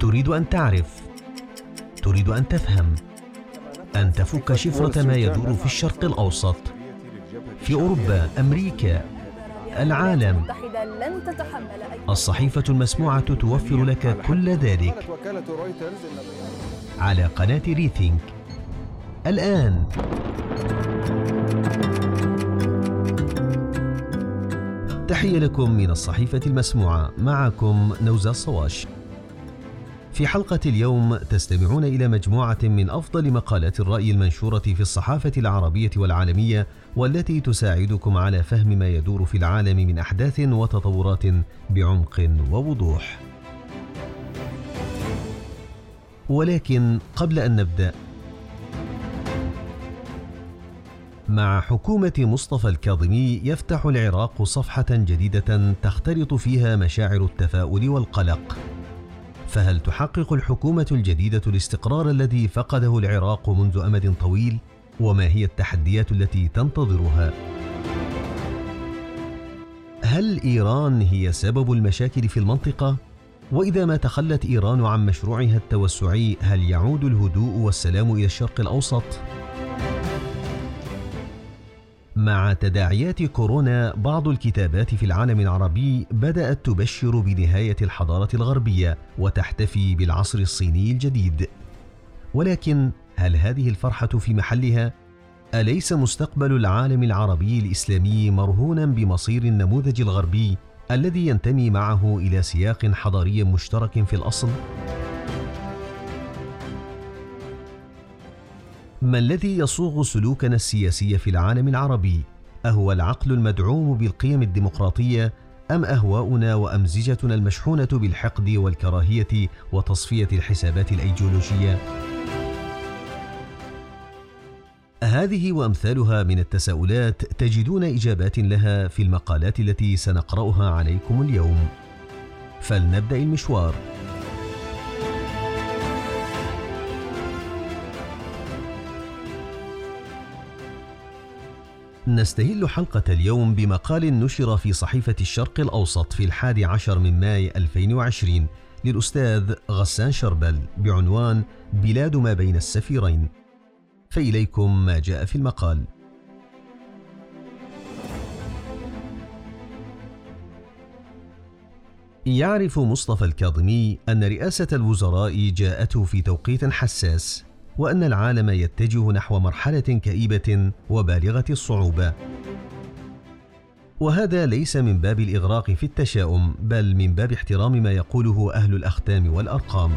تريد أن تعرف. تريد أن تفهم. أن تفك شفرة ما يدور في الشرق الأوسط. في أوروبا أمريكا العالم. الصحيفة المسموعة توفر لك كل ذلك. على قناة ريثينك. الآن. تحية لكم من الصحيفة المسموعة. معكم نوزا الصواش في حلقة اليوم تستمعون إلى مجموعة من أفضل مقالات الرأي المنشورة في الصحافة العربية والعالمية والتي تساعدكم على فهم ما يدور في العالم من أحداث وتطورات بعمق ووضوح. ولكن قبل أن نبدأ مع حكومة مصطفى الكاظمي يفتح العراق صفحة جديدة تختلط فيها مشاعر التفاؤل والقلق. فهل تحقق الحكومة الجديدة الاستقرار الذي فقده العراق منذ أمد طويل؟ وما هي التحديات التي تنتظرها؟ هل إيران هي سبب المشاكل في المنطقة؟ وإذا ما تخلت إيران عن مشروعها التوسعي هل يعود الهدوء والسلام إلى الشرق الأوسط؟ مع تداعيات كورونا بعض الكتابات في العالم العربي بدأت تبشر بنهاية الحضارة الغربية وتحتفي بالعصر الصيني الجديد. ولكن هل هذه الفرحة في محلها؟ أليس مستقبل العالم العربي الإسلامي مرهونا بمصير النموذج الغربي الذي ينتمي معه إلى سياق حضاري مشترك في الأصل؟ ما الذي يصوغ سلوكنا السياسي في العالم العربي؟ أهو العقل المدعوم بالقيم الديمقراطية أم أهواؤنا وأمزجتنا المشحونة بالحقد والكراهية وتصفية الحسابات الأيديولوجية؟ هذه وأمثالها من التساؤلات تجدون إجابات لها في المقالات التي سنقرأها عليكم اليوم. فلنبدأ المشوار. نستهل حلقة اليوم بمقال نشر في صحيفة الشرق الأوسط في الحادي عشر من ماي 2020 للأستاذ غسان شربل بعنوان بلاد ما بين السفيرين. فإليكم ما جاء في المقال. يعرف مصطفى الكاظمي أن رئاسة الوزراء جاءته في توقيت حساس. وأن العالم يتجه نحو مرحلة كئيبة وبالغة الصعوبه وهذا ليس من باب الإغراق في التشاؤم بل من باب احترام ما يقوله أهل الأختام والأرقام.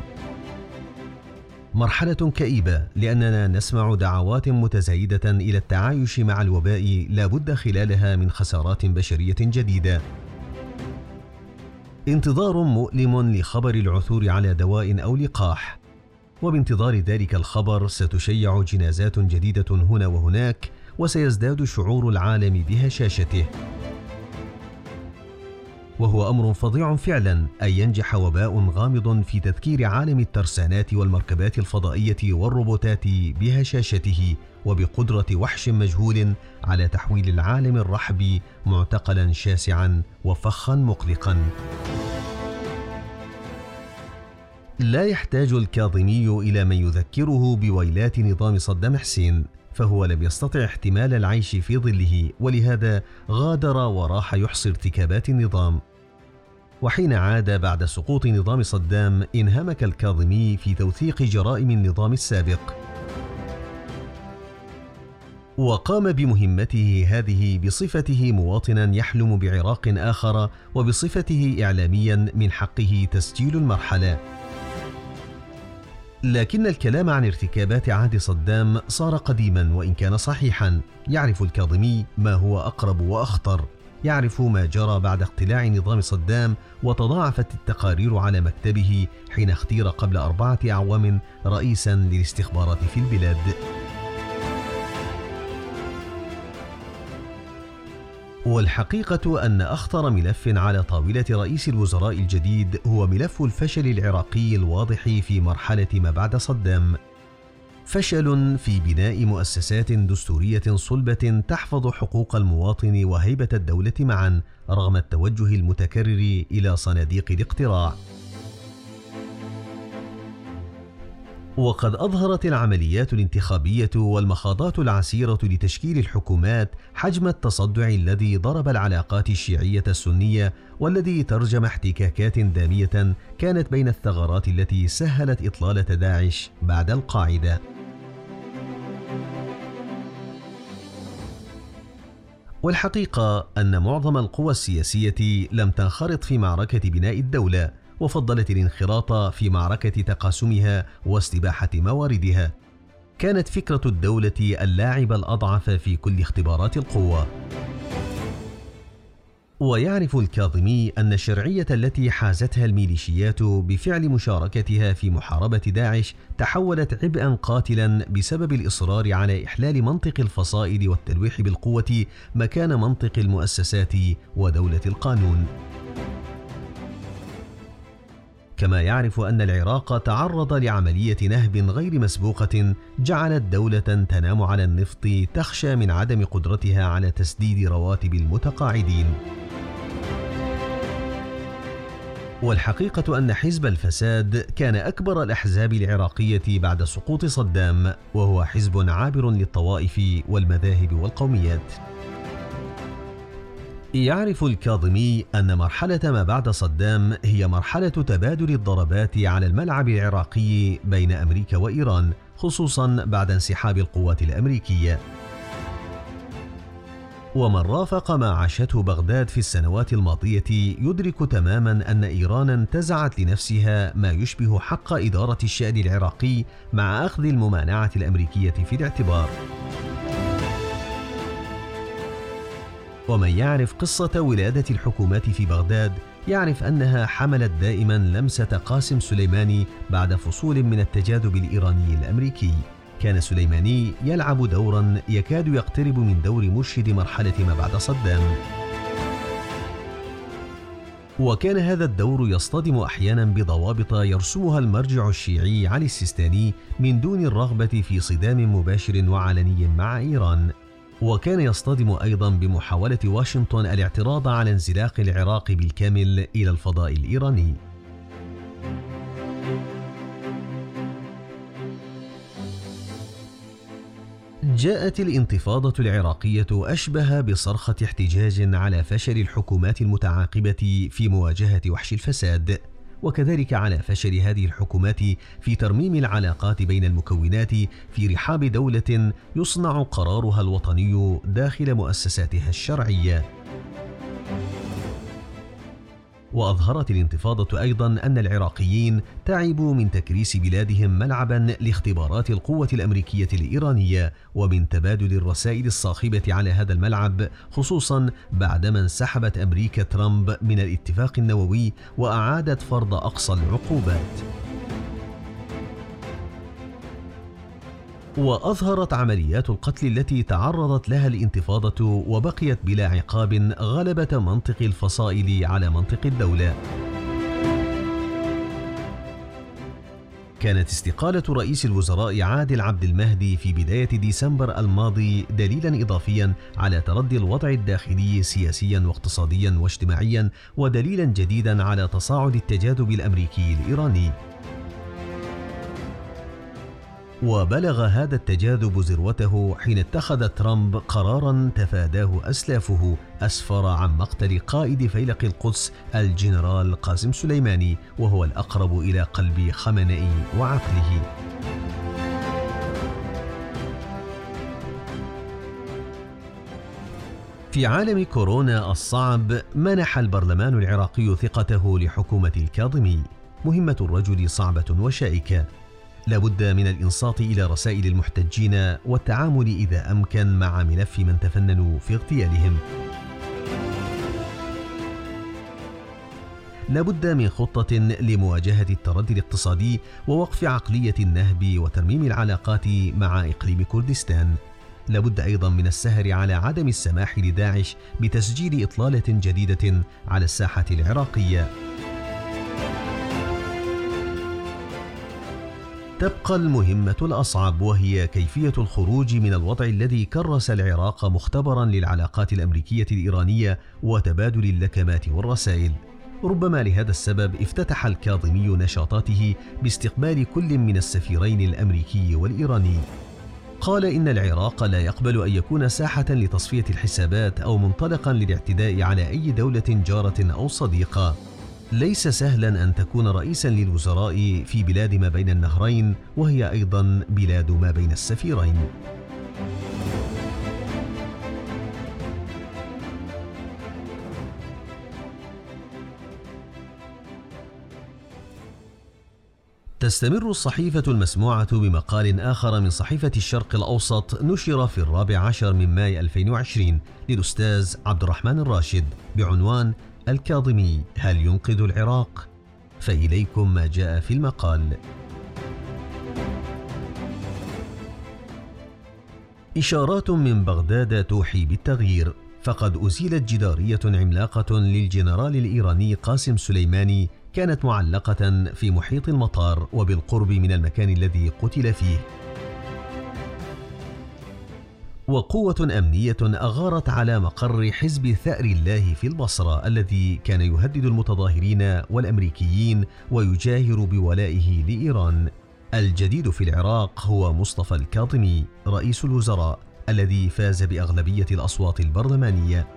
مرحلة كئيبة لأننا نسمع دعوات متزايدة إلى التعايش مع الوباء لا بد خلالها من خسارات بشرية جديدة. انتظار مؤلم لخبر العثور على دواء أو لقاح. وبانتظار ذلك الخبر ستشيع جنازات جديدة هنا وهناك وسيزداد شعور العالم بهشاشته وهو أمر فظيع فعلا أن ينجح وباء غامض في تذكير عالم الترسانات والمركبات الفضائية والروبوتات بهشاشته وبقدرة وحش مجهول على تحويل العالم الرحب معتقلا شاسعا وفخا مقلقا. لا يحتاج الكاظمي إلى من يذكره بويلات نظام صدام حسين فهو لم يستطع احتمال العيش في ظله ولهذا غادر وراح يحصي ارتكابات النظام. وحين عاد بعد سقوط نظام صدام انهمك الكاظمي في توثيق جرائم النظام السابق. وقام بمهمته هذه بصفته مواطنا يحلم بعراق آخر وبصفته إعلاميا من حقه تسجيل المرحلة. لكن الكلام عن ارتكابات عهد صدام صار قديما وإن كان صحيحا. يعرف الكاظمي ما هو أقرب وأخطر. يعرف ما جرى بعد اقتلاع نظام صدام وتضاعفت التقارير على مكتبه حين اختير قبل أربعة أعوام رئيسا للاستخبارات في البلاد. والحقيقة أن أخطر ملف على طاولة رئيس الوزراء الجديد هو ملف الفشل العراقي الواضح في مرحلة ما بعد صدام. فشل في بناء مؤسسات دستورية صلبة تحفظ حقوق المواطن وهيبة الدولة معا رغم التوجه المتكرر إلى صناديق الاقتراع. وقد أظهرت العمليات الانتخابية والمخاضات العسيرة لتشكيل الحكومات حجم التصدع الذي ضرب العلاقات الشيعية السنية والذي ترجم احتكاكات دامية كانت بين الثغرات التي سهلت إطلالة داعش بعد القاعدة. والحقيقة أن معظم القوى السياسية لم تنخرط في معركة بناء الدولة وفضلت الانخراط في معركة تقاسمها واستباحة مواردها. كانت فكرة الدولة اللاعب الأضعف في كل اختبارات القوة. ويعرف الكاظمي أن الشرعية التي حازتها الميليشيات بفعل مشاركتها في محاربة داعش تحولت عبئا قاتلا بسبب الإصرار على إحلال منطق الفصائل والتلويح بالقوة مكان منطق المؤسسات ودولة القانون. كما يعرف أن العراق تعرض لعملية نهب غير مسبوقة جعلت دولة تنام على النفط تخشى من عدم قدرتها على تسديد رواتب المتقاعدين. والحقيقة أن حزب الفساد كان أكبر الأحزاب العراقية بعد سقوط صدام، وهو حزب عابر للطوائف والمذاهب والقوميات. يعرف الكاظمي أن مرحلة ما بعد صدام هي مرحلة تبادل الضربات على الملعب العراقي بين أمريكا وإيران، خصوصا بعد انسحاب القوات الأمريكية. ومن رافق ما عاشته بغداد في السنوات الماضية يدرك تماما أن إيران انتزعت لنفسها ما يشبه حق إدارة الشأن العراقي مع أخذ الممانعة الأمريكية في الاعتبار. ومن يعرف قصة ولادة الحكومات في بغداد يعرف أنها حملت دائما لمسة قاسم سليماني بعد فصول من التجاذب الإيراني الأمريكي. كان سليماني يلعب دورا يكاد يقترب من دور مرشد مرحلة ما بعد صدام. وكان هذا الدور يصطدم أحيانا بضوابط يرسمها المرجع الشيعي علي السيستاني من دون الرغبة في صدام مباشر وعلني مع إيران وكان يصطدم أيضا بمحاولة واشنطن الاعتراض على انزلاق العراق بالكامل إلى الفضاء الإيراني. جاءت الانتفاضة العراقية أشبه بصرخة احتجاج على فشل الحكومات المتعاقبة في مواجهة وحش الفساد، وكذلك على فشل هذه الحكومات في ترميم العلاقات بين المكونات في رحاب دولة يصنع قرارها الوطني داخل مؤسساتها الشرعية. وأظهرت الانتفاضة أيضا أن العراقيين تعبوا من تكريس بلادهم ملعبا لاختبارات القوة الأمريكية الإيرانية ومن تبادل الرسائل الصاخبة على هذا الملعب خصوصا بعدما انسحبت أمريكا ترامب من الاتفاق النووي وأعادت فرض أقصى العقوبات. وأظهرت عمليات القتل التي تعرضت لها الانتفاضة وبقيت بلا عقاب غلبة منطق الفصائل على منطق الدولة. كانت استقالة رئيس الوزراء عادل عبد المهدي في بداية ديسمبر الماضي دليلا إضافيا على تردي الوضع الداخلي سياسيا واقتصاديا واجتماعيا ودليلا جديدا على تصاعد التجاذب الأمريكي الإيراني. وبلغ هذا التجاذب ذروته حين اتخذ ترامب قرارا تفاداه أسلافه أسفر عن مقتل قائد فيلق القدس الجنرال قاسم سليماني وهو الأقرب إلى قلب خمنئي وعقله. في عالم كورونا الصعب منح البرلمان العراقي ثقته لحكومة الكاظمي. مهمة الرجل صعبة وشائكه لابد من الإنصات إلى رسائل المحتجين والتعامل إذا أمكن مع ملف من تفننوا في اغتيالهم لابد من خطة لمواجهة التردي الاقتصادي ووقف عقلية النهب وترميم العلاقات مع إقليم كردستان. لابد أيضا من السهر على عدم السماح لداعش بتسجيل إطلالة جديدة على الساحة العراقية. تبقى المهمة الأصعب وهي كيفية الخروج من الوضع الذي كرس العراق مختبرا للعلاقات الأمريكية الإيرانية وتبادل اللكمات والرسائل. ربما لهذا السبب افتتح الكاظمي نشاطاته باستقبال كل من السفيرين الأمريكي والإيراني قال إن العراق لا يقبل أن يكون ساحة لتصفية الحسابات أو منطلقا للاعتداء على أي دولة جارة أو صديقة ليس سهلا أن تكون رئيسا للوزراء في بلاد ما بين النهرين وهي أيضا بلاد ما بين السفيرين. تستمر الصحيفة المسموعة بمقال آخر من صحيفة الشرق الأوسط نشر في الرابع عشر من ماي 2020 للأستاذ عبد الرحمن الراشد بعنوان الكاظمي هل ينقذ العراق؟ فإليكم ما جاء في المقال إشارات من بغداد توحي بالتغيير فقد أزيلت جدارية عملاقة للجنرال الإيراني قاسم سليماني كانت معلقة في محيط المطار وبالقرب من المكان الذي قتل فيه. وقوة أمنية أغارت على مقر حزب ثأر الله في البصرة الذي كان يهدد المتظاهرين والأمريكيين ويجاهر بولائه لإيران. الجديد في العراق هو مصطفى الكاظمي رئيس الوزراء الذي فاز بأغلبية الأصوات البرلمانية.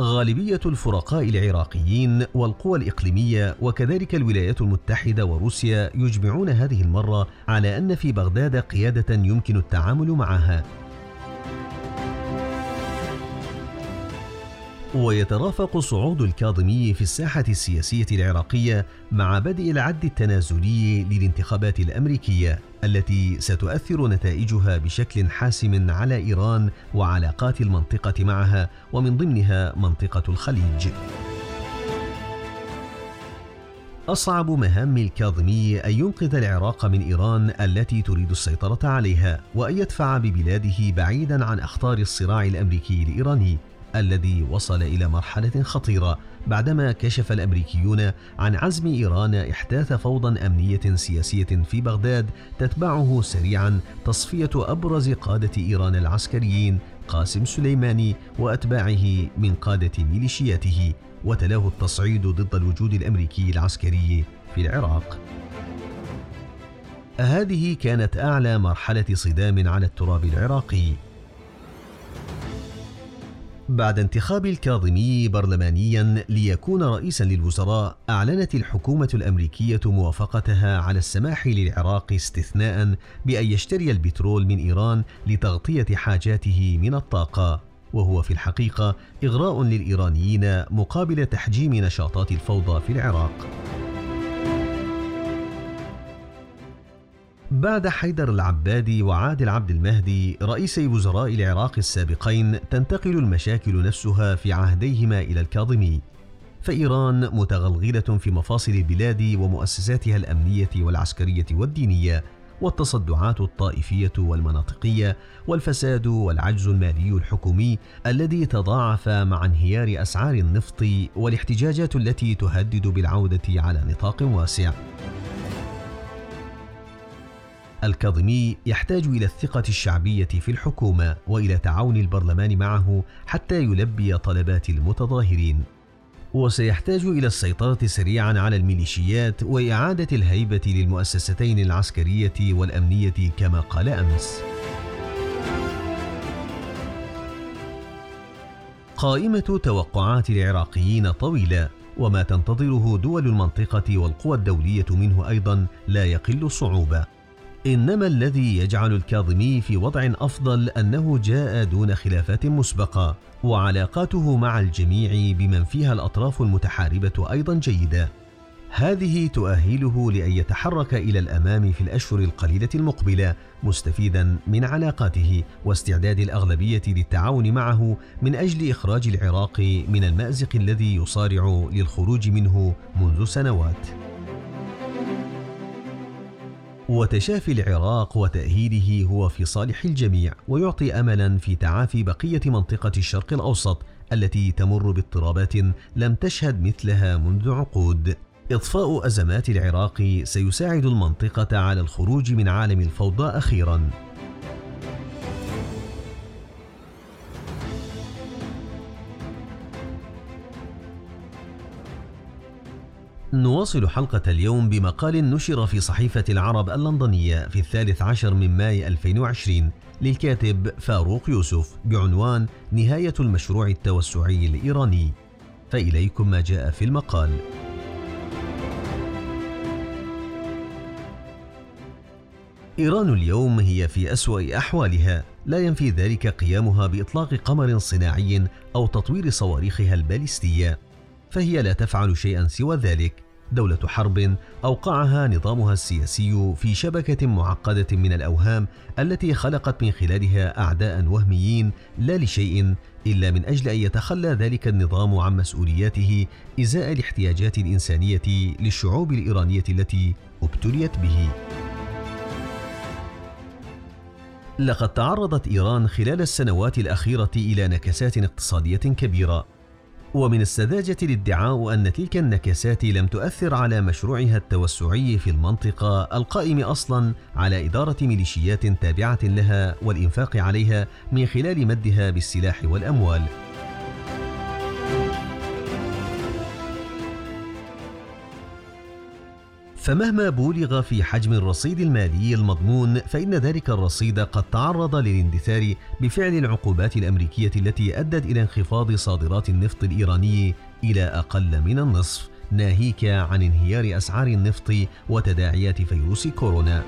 غالبية الفرقاء العراقيين والقوى الإقليمية وكذلك الولايات المتحدة وروسيا يجمعون هذه المرة على أن في بغداد قيادة يمكن التعامل معها. ويترافق صعود الكاظمي في الساحة السياسية العراقية مع بدء العد التنازلي للانتخابات الأمريكية التي ستؤثر نتائجها بشكل حاسم على إيران وعلاقات المنطقة معها ومن ضمنها منطقة الخليج. أصعب مهام الكاظمي أن ينقذ العراق من إيران التي تريد السيطرة عليها وأن يدفع ببلاده بعيدا عن أخطار الصراع الأمريكي الإيراني الذي وصل إلى مرحلة خطيرة بعدما كشف الأمريكيون عن عزم إيران إحداث فوضى أمنية سياسية في بغداد تتبعه سريعا تصفية أبرز قادة إيران العسكريين قاسم سليماني وأتباعه من قادة ميليشياته وتلاه التصعيد ضد الوجود الأمريكي العسكري في العراق. هذه كانت أعلى مرحلة صدام على التراب العراقي. بعد انتخاب الكاظمي برلمانيا ليكون رئيسا للوزراء أعلنت الحكومة الأمريكية موافقتها على السماح للعراق استثناء بأن يشتري البترول من إيران لتغطية حاجاته من الطاقة. وهو في الحقيقة إغراء للإيرانيين مقابل تحجيم نشاطات الفوضى في العراق. بعد حيدر العبادي وعادل عبد المهدي رئيسي وزراء العراق السابقين تنتقل المشاكل نفسها في عهديهما إلى الكاظمي. فإيران متغلغلة في مفاصل البلاد ومؤسساتها الأمنية والعسكرية والدينية والتصدعات الطائفية والمناطقية والفساد والعجز المالي الحكومي الذي تضاعف مع انهيار أسعار النفط والاحتجاجات التي تهدد بالعودة على نطاق واسع. الكاظمي يحتاج إلى الثقة الشعبية في الحكومة وإلى تعاون البرلمان معه حتى يلبي طلبات المتظاهرين. وسيحتاج إلى السيطرة سريعا على الميليشيات وإعادة الهيبة للمؤسستين العسكرية والأمنية كما قال أمس. قائمة توقعات العراقيين طويلة وما تنتظره دول المنطقة والقوى الدولية منه أيضا لا يقل صعوبة. إنما الذي يجعل الكاظمي في وضع أفضل أنه جاء دون خلافات مسبقة وعلاقاته مع الجميع بمن فيها الأطراف المتحاربة أيضا جيدة. هذه تؤهله لأن يتحرك إلى الأمام في الأشهر القليلة المقبلة مستفيدا من علاقاته واستعداد الأغلبية للتعاون معه من أجل إخراج العراق من المأزق الذي يصارع للخروج منه منذ سنوات. وتشافي العراق وتأهيله هو في صالح الجميع ويعطي أملا في تعافي بقية منطقة الشرق الأوسط التي تمر باضطرابات لم تشهد مثلها منذ عقود. إطفاء أزمات العراق سيساعد المنطقة على الخروج من عالم الفوضى أخيرا. نواصل حلقة اليوم بمقال نشر في صحيفة العرب اللندنية في الثالث عشر من ماي 2020 للكاتب فاروق يوسف بعنوان نهاية المشروع التوسعي الإيراني. فإليكم ما جاء في المقال. إيران اليوم هي في أسوأ أحوالها. لا ينفي ذلك قيامها بإطلاق قمر صناعي أو تطوير صواريخها البالستية فهي لا تفعل شيئا سوى ذلك دولة حرب أوقعها نظامها السياسي في شبكة معقدة من الأوهام التي خلقت من خلالها أعداء وهميين لا لشيء إلا من أجل أن يتخلى ذلك النظام عن مسؤولياته إزاء الاحتياجات الإنسانية للشعوب الإيرانية التي ابتليت به. لقد تعرضت إيران خلال السنوات الأخيرة إلى نكسات اقتصادية كبيرة ومن السذاجة الادعاء أن تلك النكسات لم تؤثر على مشروعها التوسعي في المنطقة القائم أصلا على إدارة ميليشيات تابعة لها والإنفاق عليها من خلال مدها بالسلاح والأموال. فمهما بولغ في حجم الرصيد المالي المضمون فإن ذلك الرصيد قد تعرض للاندثار بفعل العقوبات الأمريكية التي أدت إلى انخفاض صادرات النفط الإيراني إلى أقل من النصف ناهيك عن انهيار أسعار النفط وتداعيات فيروس كورونا.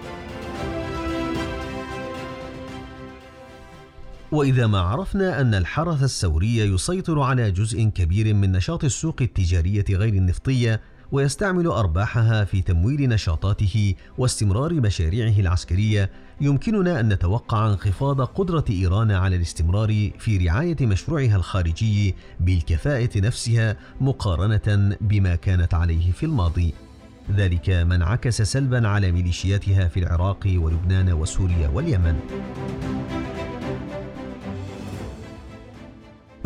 وإذا ما عرفنا أن الحرث الثوري يسيطر على جزء كبير من نشاط السوق التجارية غير النفطية ويستعمل أرباحها في تمويل نشاطاته واستمرار مشاريعه العسكرية. يمكننا أن نتوقع انخفاض قدرة إيران على الاستمرار في رعاية مشروعها الخارجي بالكفاءة نفسها مقارنة بما كانت عليه في الماضي. ذلك ما انعكس سلبا على ميليشياتها في العراق ولبنان وسوريا واليمن.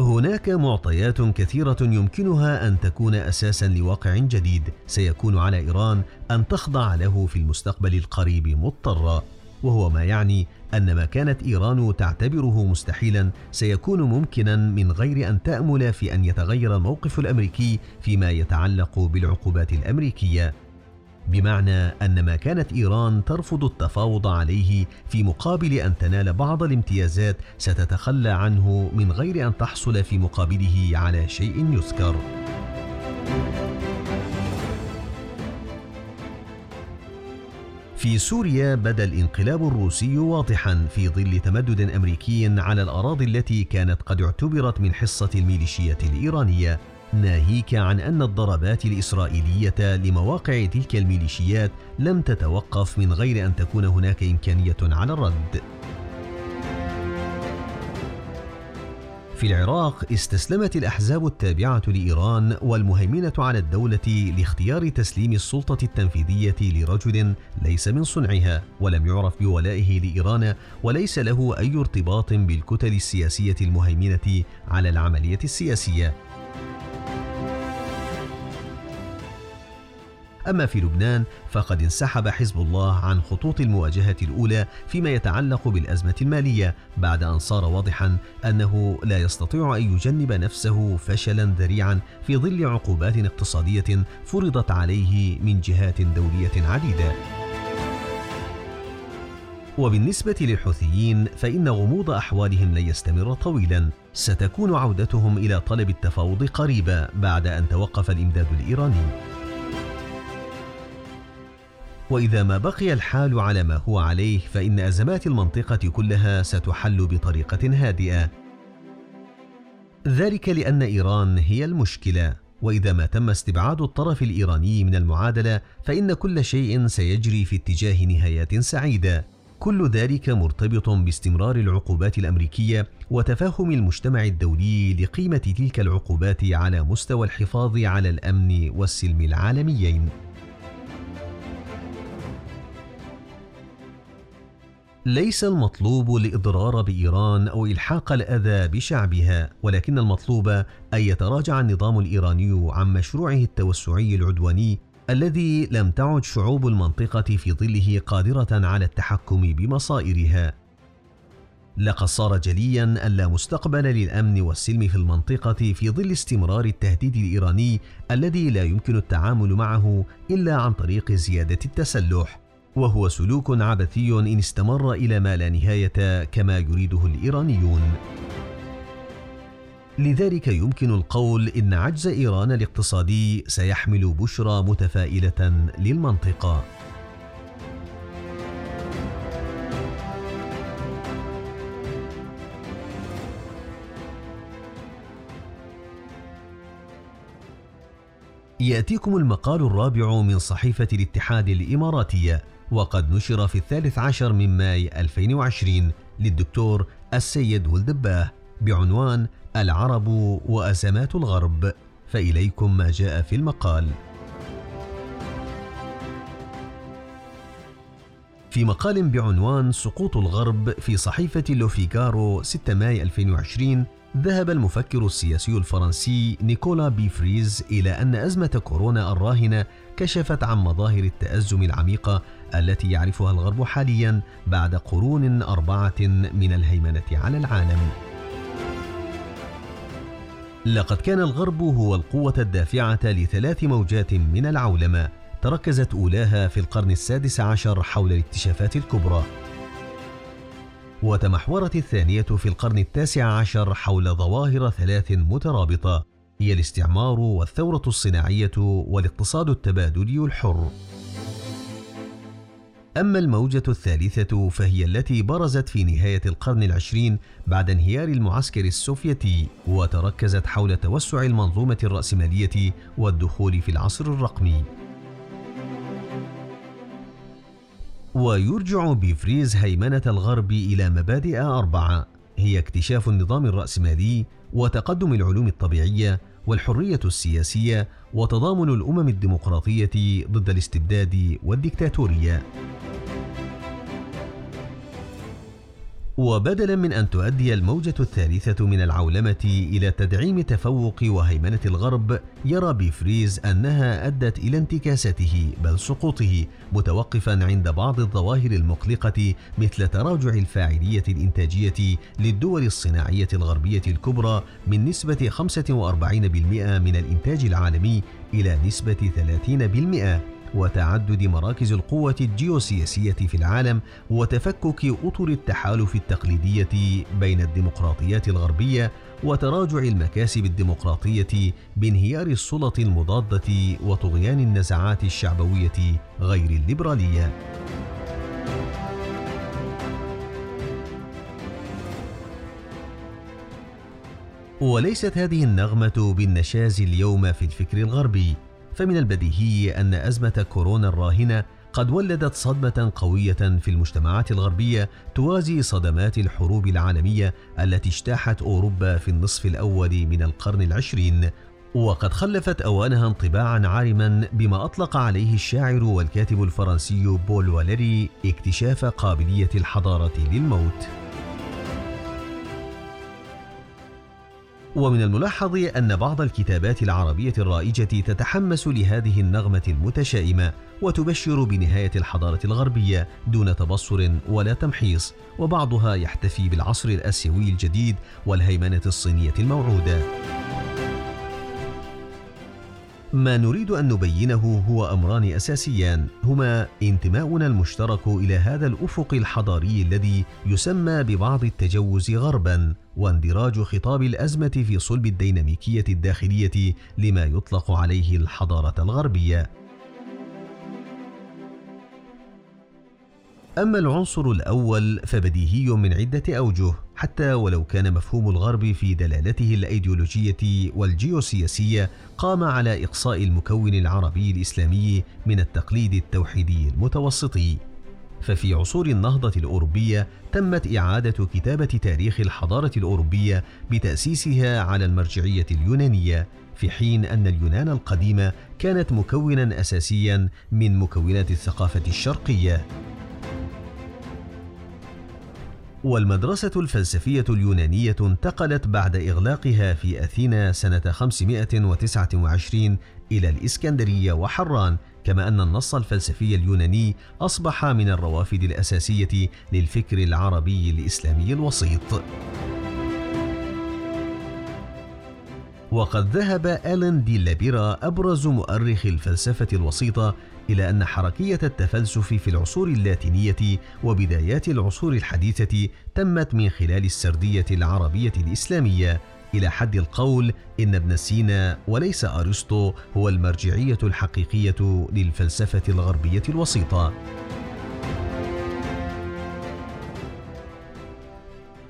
هناك معطيات كثيرة يمكنها أن تكون أساسا لواقع جديد. سيكون على إيران أن تخضع له في المستقبل القريب مضطرة. وهو ما يعني أن ما كانت إيران تعتبره مستحيلا سيكون ممكنا من غير أن تأمل في أن يتغير الموقف الأمريكي فيما يتعلق بالعقوبات الأمريكية. بمعنى أن ما كانت إيران ترفض التفاوض عليه في مقابل أن تنال بعض الامتيازات ستتخلى عنه من غير أن تحصل في مقابله على شيء يذكر. في سوريا بدا الانقلاب الروسي واضحا في ظل تمدد أمريكي على الأراضي التي كانت قد اعتبرت من حصة الميليشيات الإيرانية. ناهيك عن أن الضربات الإسرائيلية لمواقع تلك الميليشيات لم تتوقف من غير أن تكون هناك إمكانية على الرد. في العراق استسلمت الأحزاب التابعة لإيران والمهيمنة على الدولة لاختيار تسليم السلطة التنفيذية لرجل ليس من صنعها ولم يعرف بولائه لإيران وليس له أي ارتباط بالكتل السياسية المهيمنة على العملية السياسية. أما في لبنان فقد انسحب حزب الله عن خطوط المواجهة الأولى فيما يتعلق بالأزمة المالية بعد أن صار واضحا أنه لا يستطيع أن يجنب نفسه فشلا ذريعا في ظل عقوبات اقتصادية فرضت عليه من جهات دولية عديدة. وبالنسبة للحوثيين فإن غموض أحوالهم لن يستمر طويلا ستكون عودتهم إلى طلب التفاوض قريبا بعد أن توقف الإمداد الإيراني وإذا ما بقي الحال على ما هو عليه فإن أزمات المنطقة كلها ستحل بطريقة هادئة. ذلك لأن إيران هي المشكلة. وإذا ما تم استبعاد الطرف الإيراني من المعادلة فإن كل شيء سيجري في اتجاه نهايات سعيدة. كل ذلك مرتبط باستمرار العقوبات الأمريكية وتفهم المجتمع الدولي لقيمة تلك العقوبات على مستوى الحفاظ على الأمن والسلم العالميين. ليس المطلوب الاضرار بإيران أو إلحاق الأذى بشعبها ولكن المطلوب أن يتراجع النظام الإيراني عن مشروعه التوسعي العدواني الذي لم تعد شعوب المنطقة في ظله قادرة على التحكم بمصائرها. لقد صار جليا أن لا مستقبل للأمن والسلم في المنطقة في ظل استمرار التهديد الإيراني الذي لا يمكن التعامل معه إلا عن طريق زيادة التسلح. وهو سلوك عبثي إن استمر إلى ما لا نهاية كما يريده الإيرانيون. لذلك يمكن القول إن عجز إيران الاقتصادي سيحمل بشرى متفائلة للمنطقة. يأتيكم المقال الرابع من صحيفة الاتحاد الإماراتية. وقد نشر في الثالث عشر من ماي 2020 للدكتور السيد ولدباه بعنوان العرب وأزمات الغرب. فإليكم ما جاء في المقال. في مقال بعنوان سقوط الغرب في صحيفة لوفيغارو 6 ماي 2020 ذهب المفكر السياسي الفرنسي نيكولا بيفريز إلى أن أزمة كورونا الراهنة كشفت عن مظاهر التأزم العميقة التي يعرفها الغرب حاليا بعد قرون أربعة من الهيمنة على العالم. لقد كان الغرب هو القوة الدافعة لثلاث موجات من العولمة تركزت أولاها في القرن السادس عشر حول الاكتشافات الكبرى وتمحورت الثانية في القرن التاسع عشر حول ظواهر ثلاث مترابطة هي الاستعمار والثورة الصناعية والاقتصاد التبادلي الحر. أما الموجة الثالثة فهي التي برزت في نهاية القرن العشرين بعد انهيار المعسكر السوفيتي وتركزت حول توسع المنظومة الرأسمالية والدخول في العصر الرقمي. ويرجع بفريز هيمنة الغرب إلى مبادئ أربعة هي اكتشاف النظام الرأسمالي وتقدم العلوم الطبيعية والحرية السياسية وتضامن الأمم الديمقراطية ضد الاستبداد والديكتاتورية. وبدلا من أن تؤدي الموجة الثالثة من العولمة إلى تدعيم تفوق وهيمنة الغرب يرى بيفريز أنها أدت إلى انتكاسته بل سقوطه متوقفا عند بعض الظواهر المقلقة مثل تراجع الفاعلية الإنتاجية للدول الصناعية الغربية الكبرى من نسبة 45% من الإنتاج العالمي إلى نسبة 30% وتعدد مراكز القوة الجيوسياسية في العالم وتفكك أطر التحالف التقليدية بين الديمقراطيات الغربية وتراجع المكاسب الديمقراطية بانهيار السلط المضادة وطغيان النزعات الشعبوية غير الليبرالية. وليست هذه النغمة بالنشاز اليوم في الفكر الغربي فمن البديهي أن أزمة كورونا الراهنة قد ولدت صدمة قوية في المجتمعات الغربية توازي صدمات الحروب العالمية التي اجتاحت أوروبا في النصف الأول من القرن العشرين. وقد خلفت أوانها انطباعا عارما بما أطلق عليه الشاعر والكاتب الفرنسي بول واليري اكتشاف قابلية الحضارة للموت. ومن الملاحظ أن بعض الكتابات العربية الرائجة تتحمس لهذه النغمة المتشائمة وتبشر بنهاية الحضارة الغربية دون تبصر ولا تمحيص، وبعضها يحتفي بالعصر الآسيوي الجديد والهيمنة الصينية الموعودة. ما نريد أن نبينه هو أمران أساسيان هما انتماؤنا المشترك إلى هذا الأفق الحضاري الذي يسمى ببعض التجوز غربا واندراج خطاب الأزمة في صلب الديناميكية الداخلية لما يطلق عليه الحضارة الغربية. أما العنصر الأول فبديهي من عدة أوجه حتى ولو كان مفهوم الغرب في دلالته الأيديولوجية والجيوسياسية قام على إقصاء المكون العربي الإسلامي من التقليد التوحيدي المتوسطي. ففي عصور النهضة الأوروبية تمت إعادة كتابة تاريخ الحضارة الأوروبية بتأسيسها على المرجعية اليونانية في حين أن اليونان القديمة كانت مكونا أساسيا من مكونات الثقافة الشرقية. والمدرسة الفلسفية اليونانية انتقلت بعد إغلاقها في أثينا سنة 529 إلى الإسكندرية وحران كما أن النص الفلسفي اليوناني أصبح من الروافد الأساسية للفكر العربي الإسلامي الوسيط. وقد ذهب ألين دي لابيرا أبرز مؤرخ الفلسفة الوسيطة إلى أن حركية التفلسف في العصور اللاتينية وبدايات العصور الحديثة تمت من خلال السردية العربية الإسلامية إلى حد القول إن ابن سينا وليس أرسطو هو المرجعية الحقيقية للفلسفة الغربية الوسيطة.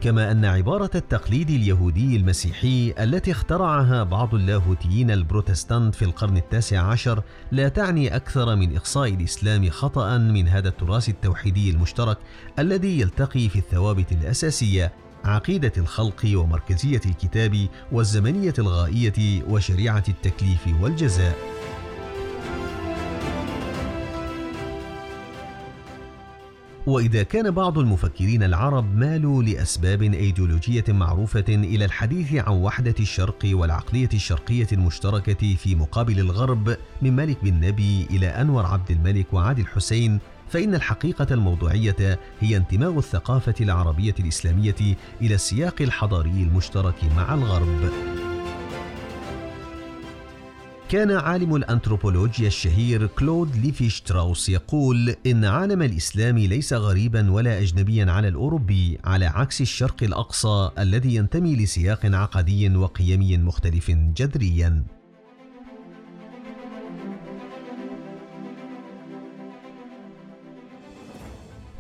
كما أن عبارة التقليد اليهودي المسيحي التي اخترعها بعض اللاهوتيين البروتستانت في القرن التاسع عشر لا تعني أكثر من إقصاء الإسلام خطأ من هذا التراث التوحيدي المشترك الذي يلتقي في الثوابت الأساسية عقيدة الخلق ومركزية الكتاب والزمنية الغائية وشريعة التكليف والجزاء. وإذا كان بعض المفكرين العرب مالوا لأسباب أيديولوجية معروفة إلى الحديث عن وحدة الشرق والعقلية الشرقية المشتركة في مقابل الغرب من مالك بن نبي إلى أنور عبد الملك وعادل حسين فإن الحقيقة الموضوعية هي انتماء الثقافة العربية الإسلامية إلى السياق الحضاري المشترك مع الغرب. كان عالم الأنثروبولوجيا الشهير كلود ليفي شتراوس يقول إن عالم الإسلام ليس غريبا ولا أجنبيا على الأوروبي على عكس الشرق الأقصى الذي ينتمي لسياق عقدي وقيمي مختلف جذريا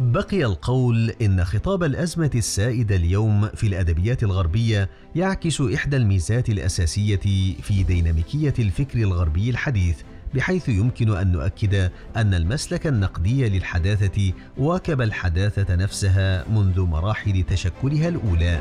بقي القول إن خطاب الأزمة السائده اليوم في الأدبيات الغربية يعكس إحدى الميزات الأساسية في ديناميكية الفكر الغربي الحديث بحيث يمكن أن نؤكد أن المسلك النقدي للحداثة واكب الحداثة نفسها منذ مراحل تشكلها الأولى.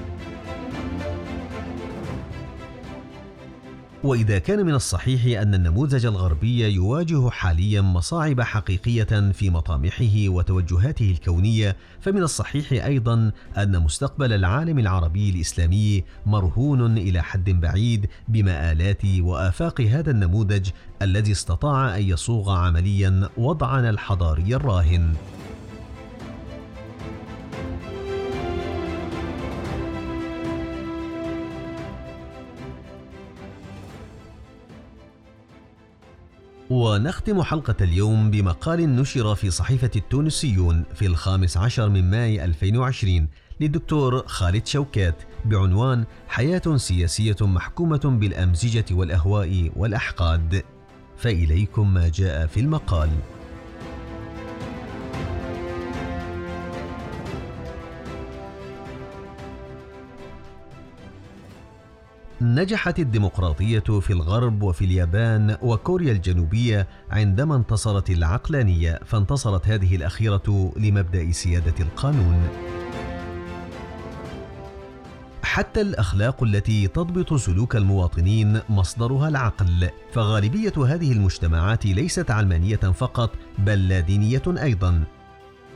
وإذا كان من الصحيح أن النموذج الغربي يواجه حاليا مصاعب حقيقية في مطامحه وتوجهاته الكونية فمن الصحيح أيضا أن مستقبل العالم العربي الإسلامي مرهون إلى حد بعيد بمآلات وآفاق هذا النموذج الذي استطاع أن يصوغ عمليا وضعنا الحضاري الراهن. ونختم حلقة اليوم بمقال نشر في صحيفة التونسيون في الخامس عشر من ماي 2020 للدكتور خالد شوكات بعنوان حياة سياسية محكومة بالأمزجة والأهواء والأحقاد. فإليكم ما جاء في المقال. نجحت الديمقراطية في الغرب وفي اليابان وكوريا الجنوبية عندما انتصرت العقلانية فانتصرت هذه الأخيرة لمبدأ سيادة القانون. حتى الأخلاق التي تضبط سلوك المواطنين مصدرها العقل، فغالبية هذه المجتمعات ليست علمانية فقط بل لا دينية أيضا،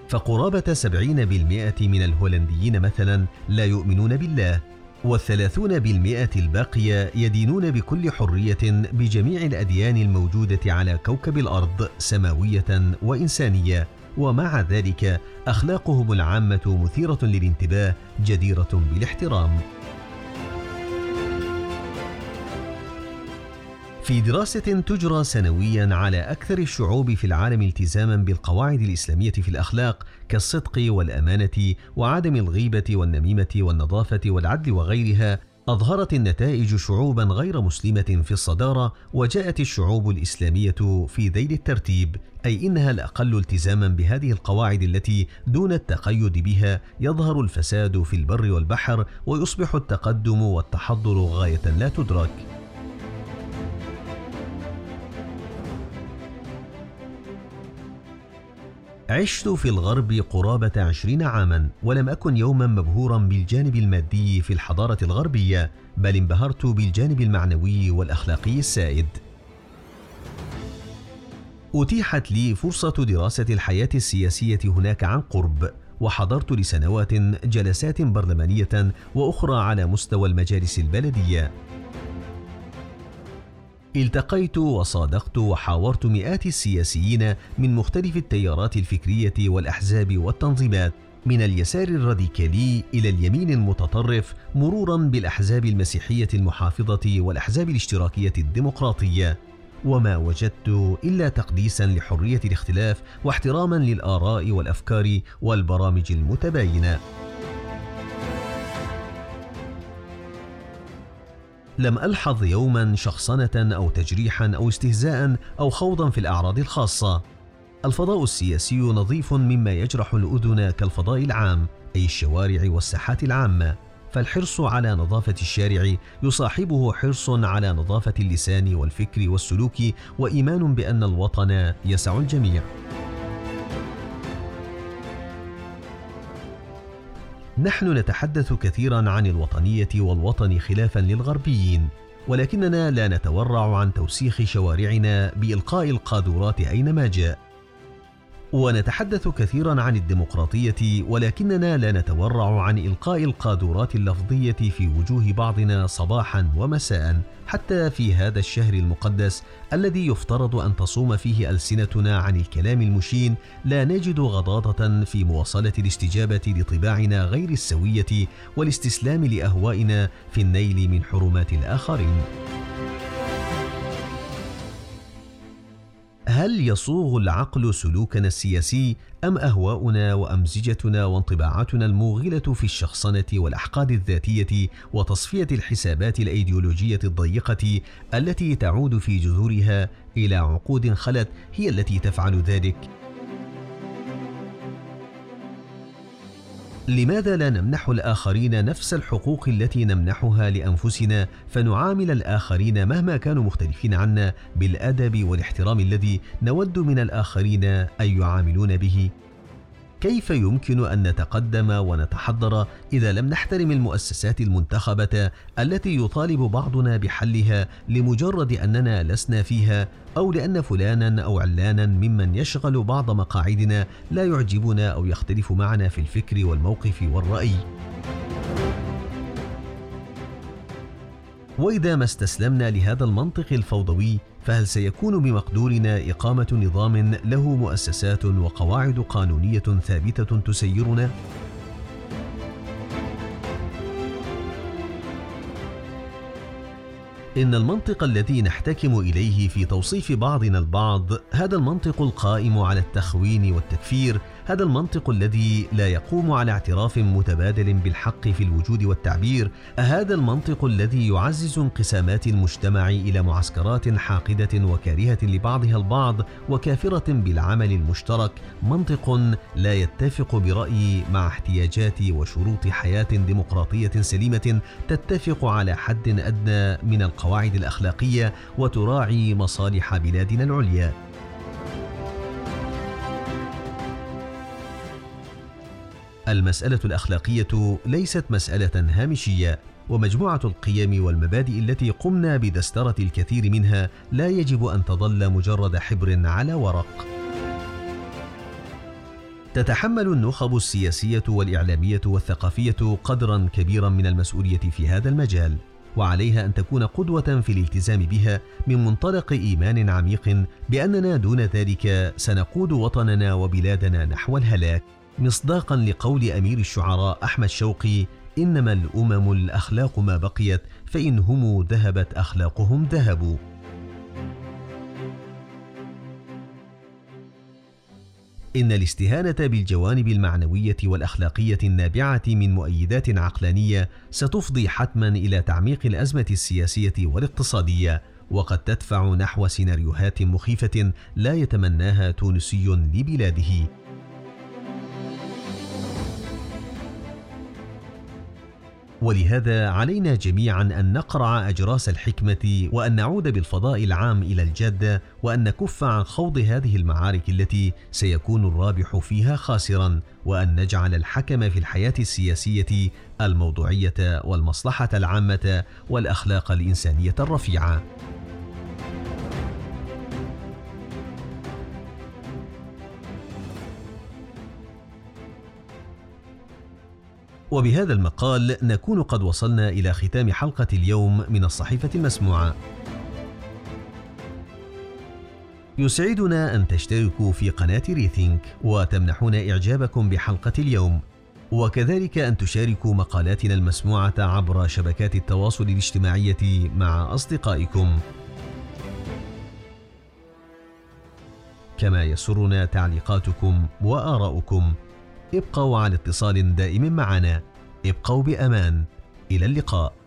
فقرابة 70% من الهولنديين مثلا لا يؤمنون بالله والثلاثون بالمئة الباقية يدينون بكل حرية بجميع الأديان الموجودة على كوكب الأرض سماوية وإنسانية. ومع ذلك أخلاقهم العامة مثيرة للانتباه جديرة بالاحترام. في دراسة تجرى سنويا على أكثر الشعوب في العالم التزاما بالقواعد الإسلامية في الأخلاق كالصدق والأمانة وعدم الغيبة والنميمة والنظافة والعدل وغيرها أظهرت النتائج شعوبا غير مسلمة في الصدارة وجاءت الشعوب الإسلامية في ذيل الترتيب أي إنها الأقل التزاما بهذه القواعد التي دون التقيد بها يظهر الفساد في البر والبحر ويصبح التقدم والتحضر غاية لا تدرك عشت في الغرب قرابة عشرين عاما ولم أكن يوما مبهورا بالجانب المادي في الحضارة الغربية بل انبهرت بالجانب المعنوي والأخلاقي السائد. أتيحت لي فرصة دراسة الحياة السياسية هناك عن قرب وحضرت لسنوات جلسات برلمانية وأخرى على مستوى المجالس البلدية. التقيت وصادقت وحاورت مئات السياسيين من مختلف التيارات الفكرية والأحزاب والتنظيمات من اليسار الراديكالي إلى اليمين المتطرف مرورا بالأحزاب المسيحية المحافظة والأحزاب الاشتراكية الديمقراطية. وما وجدت إلا تقديسا لحرية الاختلاف واحتراما للآراء والأفكار والبرامج المتباينة. لم ألحظ يوما شخصنة أو تجريحا أو استهزاء أو خوضا في الأعراض الخاصة. الفضاء السياسي نظيف مما يجرح الأذن كالفضاء العام أي الشوارع والساحات العامة. فالحرص على نظافة الشارع يصاحبه حرص على نظافة اللسان والفكر والسلوك وإيمان بأن الوطن يسع الجميع. نحن نتحدث كثيرا عن الوطنية والوطن خلافا للغربيين ولكننا لا نتورع عن توسيخ شوارعنا بإلقاء القاذورات أينما جاء. ونتحدث كثيرا عن الديمقراطية ولكننا لا نتورع عن إلقاء القاذورات اللفظية في وجوه بعضنا صباحا ومساء حتى في هذا الشهر المقدس الذي يفترض أن تصوم فيه ألسنتنا عن الكلام المشين لا نجد غضاضة في مواصلة الاستجابة لطباعنا غير السوية والاستسلام لأهوائنا في النيل من حرمات الآخرين. هل يصوغ العقل سلوكنا السياسي أم أهواؤنا وأمزجتنا وانطباعاتنا الموغلة في الشخصنة والأحقاد الذاتية وتصفية الحسابات الأيديولوجية الضيقة التي تعود في جذورها إلى عقود خلت هي التي تفعل ذلك؟ لماذا لا نمنح الآخرين نفس الحقوق التي نمنحها لأنفسنا فنعامل الآخرين مهما كانوا مختلفين عنا بالأدب والاحترام الذي نود من الآخرين أن يعاملون به؟ كيف يمكن أن نتقدم ونتحضر إذا لم نحترم المؤسسات المنتخبة التي يطالب بعضنا بحلها لمجرد أننا لسنا فيها أو لأن فلانا أو علانا ممن يشغل بعض مقاعدنا لا يعجبنا أو يختلف معنا في الفكر والموقف والرأي؟ وإذا ما استسلمنا لهذا المنطق الفوضوي فهل سيكون بمقدورنا إقامة نظام له مؤسسات وقواعد قانونية ثابتة تسيرنا. إن المنطق الذي نحتكم إليه في توصيف بعضنا البعض هذا المنطق القائم على التخوين والتكفير هذا المنطق الذي لا يقوم على اعتراف متبادل بالحق في الوجود والتعبير هذا المنطق الذي يعزز انقسامات المجتمع إلى معسكرات حاقدة وكارهة لبعضها البعض وكافرة بالعمل المشترك منطق لا يتفق برأيي مع احتياجات وشروط حياة ديمقراطية سليمة تتفق على حد أدنى من القواعد الأخلاقية وتراعي مصالح بلادنا العليا. المسألة الأخلاقية ليست مسألة هامشية ومجموعة القيم والمبادئ التي قمنا بدسترة الكثير منها لا يجب أن تظل مجرد حبر على ورق. تتحمل النخب السياسية والإعلامية والثقافية قدرا كبيرا من المسؤولية في هذا المجال، وعليها أن تكون قدوة في الالتزام بها من منطلق إيمان عميق بأننا دون ذلك سنقود وطننا وبلادنا نحو الهلاك. مصداقا لقول أمير الشعراء أحمد شوقي إنما الأمم الأخلاق ما بقيت فإن هم ذهبت أخلاقهم ذهبوا. إن الاستهانة بالجوانب المعنوية والأخلاقية النابعة من مؤيدات عقلانية ستفضي حتما إلى تعميق الأزمة السياسية والاقتصادية وقد تدفع نحو سيناريوهات مخيفة لا يتمناها تونسي لبلاده. ولهذا علينا جميعا أن نقرع أجراس الحكمة وأن نعود بالفضاء العام إلى الجاده وأن نكف عن خوض هذه المعارك التي سيكون الرابح فيها خاسرا وأن نجعل الحكم في الحياة السياسية الموضوعية والمصلحة العامة والأخلاق الإنسانية الرفيعة. وبهذا المقال نكون قد وصلنا إلى ختام حلقة اليوم من الصحيفة المسموعة. يسعدنا أن تشتركوا في قناة ريثينك وتمنحون إعجابكم بحلقة اليوم. وكذلك أن تشاركوا مقالاتنا المسموعة عبر شبكات التواصل الاجتماعية مع أصدقائكم. كما يسرنا تعليقاتكم وآراؤكم. ابقوا على اتصال دائم معنا. ابقوا بأمان. إلى اللقاء.